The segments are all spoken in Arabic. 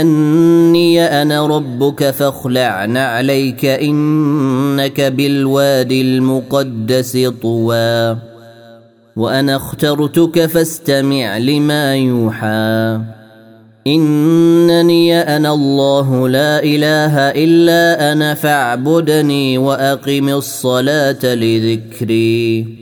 أني أنا ربك فاخلع نعليك إنك بالوادي المقدس طوى. وأنا اخترتك فاستمع لما يوحى. إنني أنا الله لا إله إلا أنا فاعبدني وأقم الصلاة لذكري.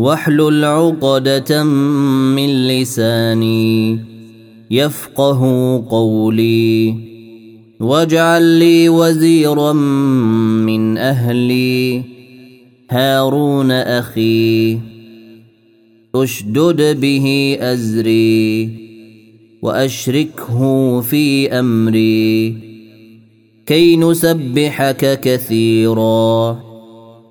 واحلل عقدة من لساني يفقه قولي واجعل لي وزيرا من أهلي هارون أخي أشدد به أزري وأشركه في أمري كي نسبحك كثيراً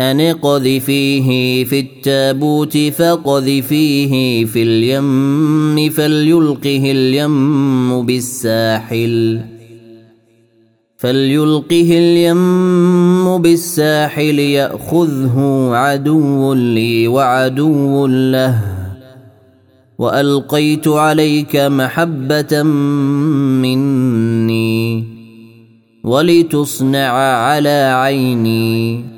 أن اقذفيه في التابوت فقذفيه في اليم فليلقه اليم بالساحل فليلقه اليم بالساحل يأخذه عدو لي وعدو له وألقيت عليك محبة مني ولتصنع على عيني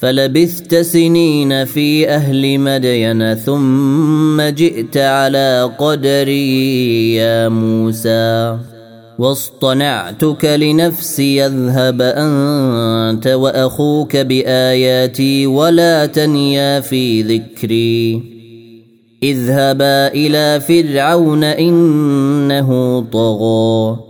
فلبثت سنين في أهل مدين ثم جئت على قدري يا موسى واصطنعتك لنفسي اذهب أنت وأخوك بآياتي ولا تنيا في ذكري اذهبا إلى فرعون إنه طغى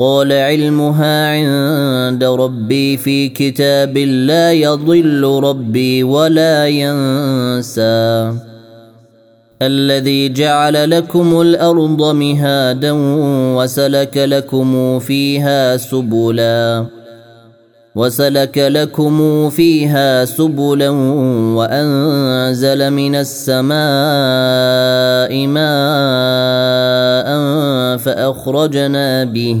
قال علمها عند ربي في كتاب لا يضل ربي ولا ينسى. الذي جعل لكم الأرض مهادا وسلك لكم فيها سبلا. وسلك لكم فيها سبلا وأنزل من السماء ماء فأخرجنا به.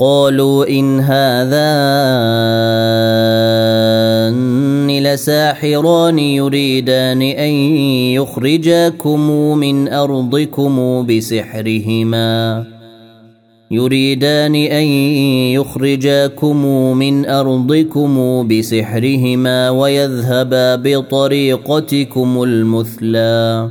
قالوا إن هذان لساحران يريدان أن يخرجاكم من أرضكم بسحرهما. يريدان أن يخرجاكم من أرضكم بسحرهما ويذهبا بطريقتكم المثلى.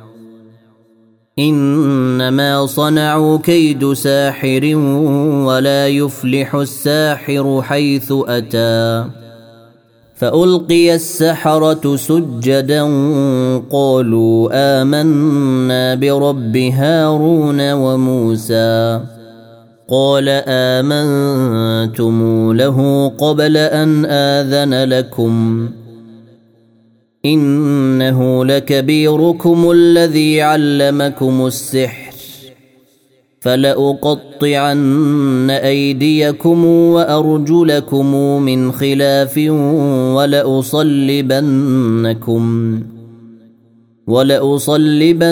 إنما صنعوا كيد ساحر ولا يفلح الساحر حيث أتى. فألقي السحرة سجدا قالوا آمنا برب هارون وموسى. قال آمنتم له قبل أن آذن لكم. إنه لكبيركم الذي علمكم السحر فلأقطعن أيديكم وأرجلكم من خلاف ولأصلبنكم ولأصلبنكم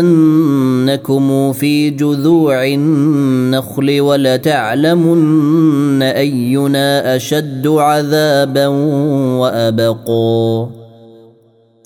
في جذوع النخل ولتعلمن أينا أشد عذابا وأبقى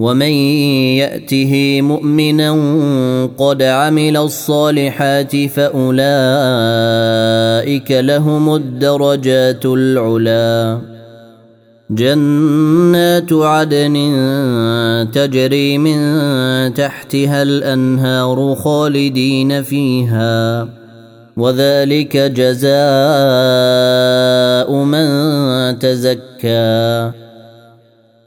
ومن يأته مؤمنا قد عمل الصالحات فأولئك لهم الدرجات العلى جنات عدن تجري من تحتها الأنهار خالدين فيها. وذلك جزاء من تزكى.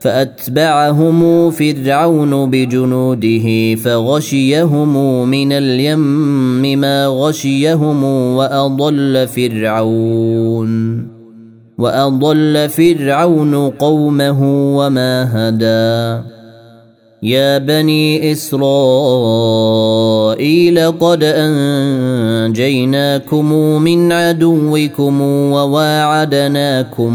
فأتبعهم فرعون بجنوده فغشيهم من اليم ما غشيهم وأضل فرعون وأضل فرعون قومه وما هدى. يا بني إسرائيل قد أنجيناكم من عدوكم وواعدناكم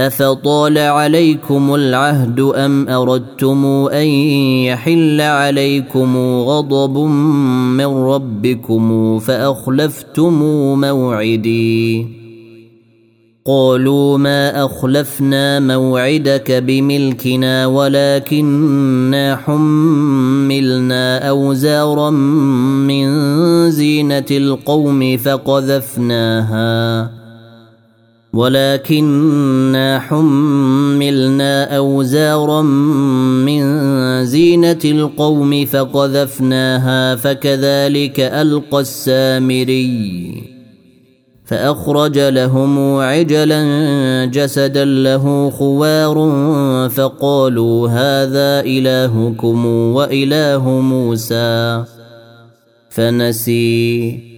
أفطال عليكم العهد أم أردتم أن يحل عليكم غضب من ربكم فأخلفتم موعدي؟ قالوا ما أخلفنا موعدك بملكنا ولكننا حملنا أوزارا من زينة القوم فقذفناها. ولكننا حملنا أوزارا من زينة القوم فقذفناها فكذلك ألقى السامري. فأخرج لهم عجلا جسدا له خوار فقالوا هذا إلهكم وإله موسى. فنسي.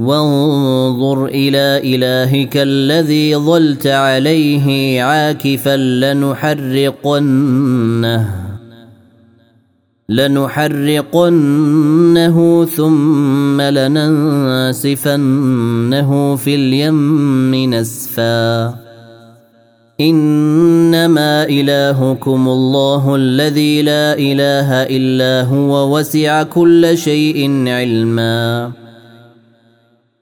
وانظر إلى إلهك الذي ظلت عليه عاكفا لنحرقنه لنحرقنه ثم لننسفنه في اليم نسفا. إنما إلهكم الله الذي لا إله إلا هو وسع كل شيء علما.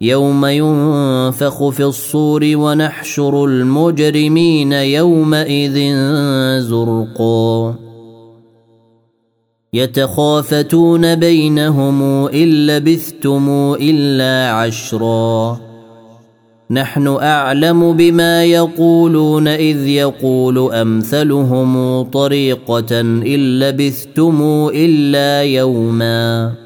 يوم ينفخ في الصور ونحشر المجرمين يومئذ زرقا. يتخافتون بينهم إن لبثتم إلا عشرا. نحن أعلم بما يقولون إذ يقول أمثلهم طريقة إن لبثتم إلا يوما.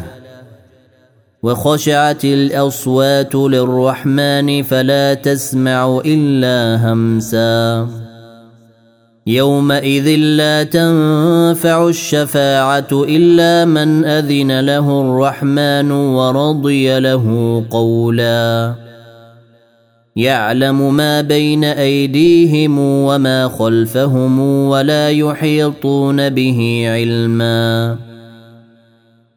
وخشعت الأصوات للرحمن فلا تسمع إلا همسا. يومئذ لا تنفع الشفاعة إلا من أذن له الرحمن ورضي له قولا. يعلم ما بين أيديهم وما خلفهم ولا يحيطون به علما.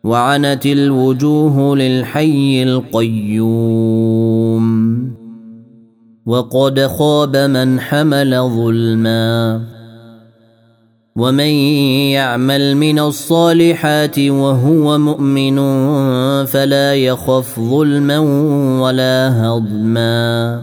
وعنت الوجوه للحي القيوم. وقد خاب من حمل ظلما. ومن يعمل من الصالحات وهو مؤمن فلا يخف ظلما ولا هضما.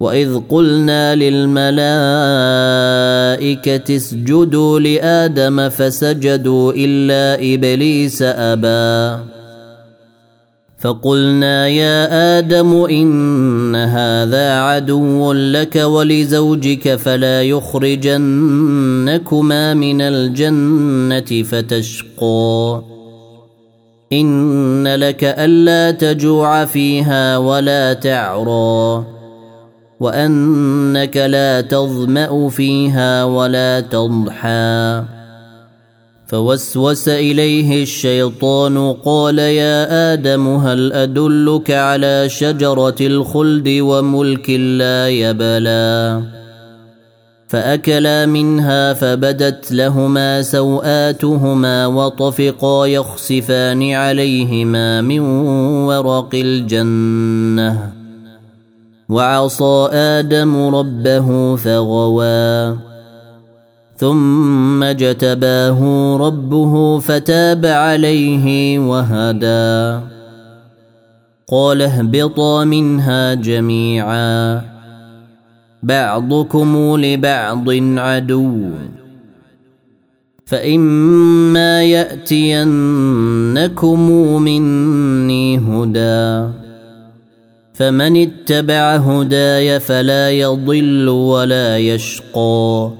واذ قلنا للملائكه اسجدوا لادم فسجدوا الا ابليس ابى فقلنا يا آدم ان هذا عدو لك ولزوجك فلا يخرجنكما من الجنه فتشقى ان لك الا تجوع فيها ولا تعرى وأنك لا تظمأ فيها ولا تضحى. فوسوس إليه الشيطان قال يا آدم هل أدلك على شجرة الخلد وملك لا يبلى؟ فأكلا منها فبدت لهما سوآتهما وطفقا يخسفان عليهما من ورق الجنة. وعصى آدم ربه فغوى. ثم جتباه ربه فتاب عليه وهدى. قال اهبطا منها جميعا. بعضكم لبعض عدو. فإما يأتينكم مني هدى. فمن اتبع هداي فلا يضل ولا يشقى.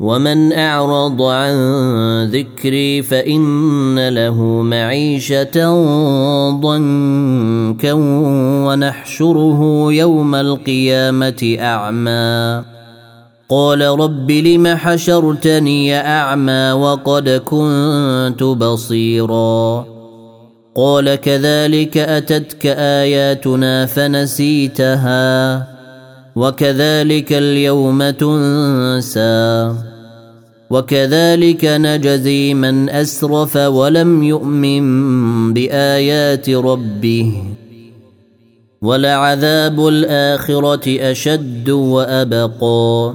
ومن أعرض عن ذكري فإن له معيشة ضنكا ونحشره يوم القيامة أعمى. قال رب لم حشرتني أعمى وقد كنت بصيرا. قال كذلك أتتك آياتنا فنسيتها وكذلك اليوم تنسى وكذلك نجزي من أسرف ولم يؤمن بآيات ربه ولعذاب الآخرة أشد وأبقى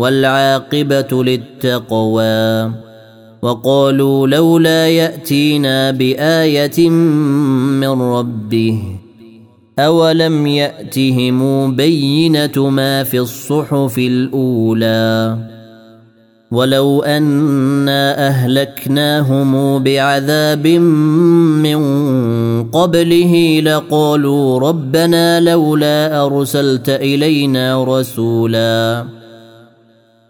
والعاقبة للتقوى. وقالوا لولا يأتينا بآية من ربه أولم يأتهم بينة ما في الصحف الأولى؟ ولو أنا أهلكناهم بعذاب من قبله لقالوا ربنا لولا أرسلت إلينا رسولا.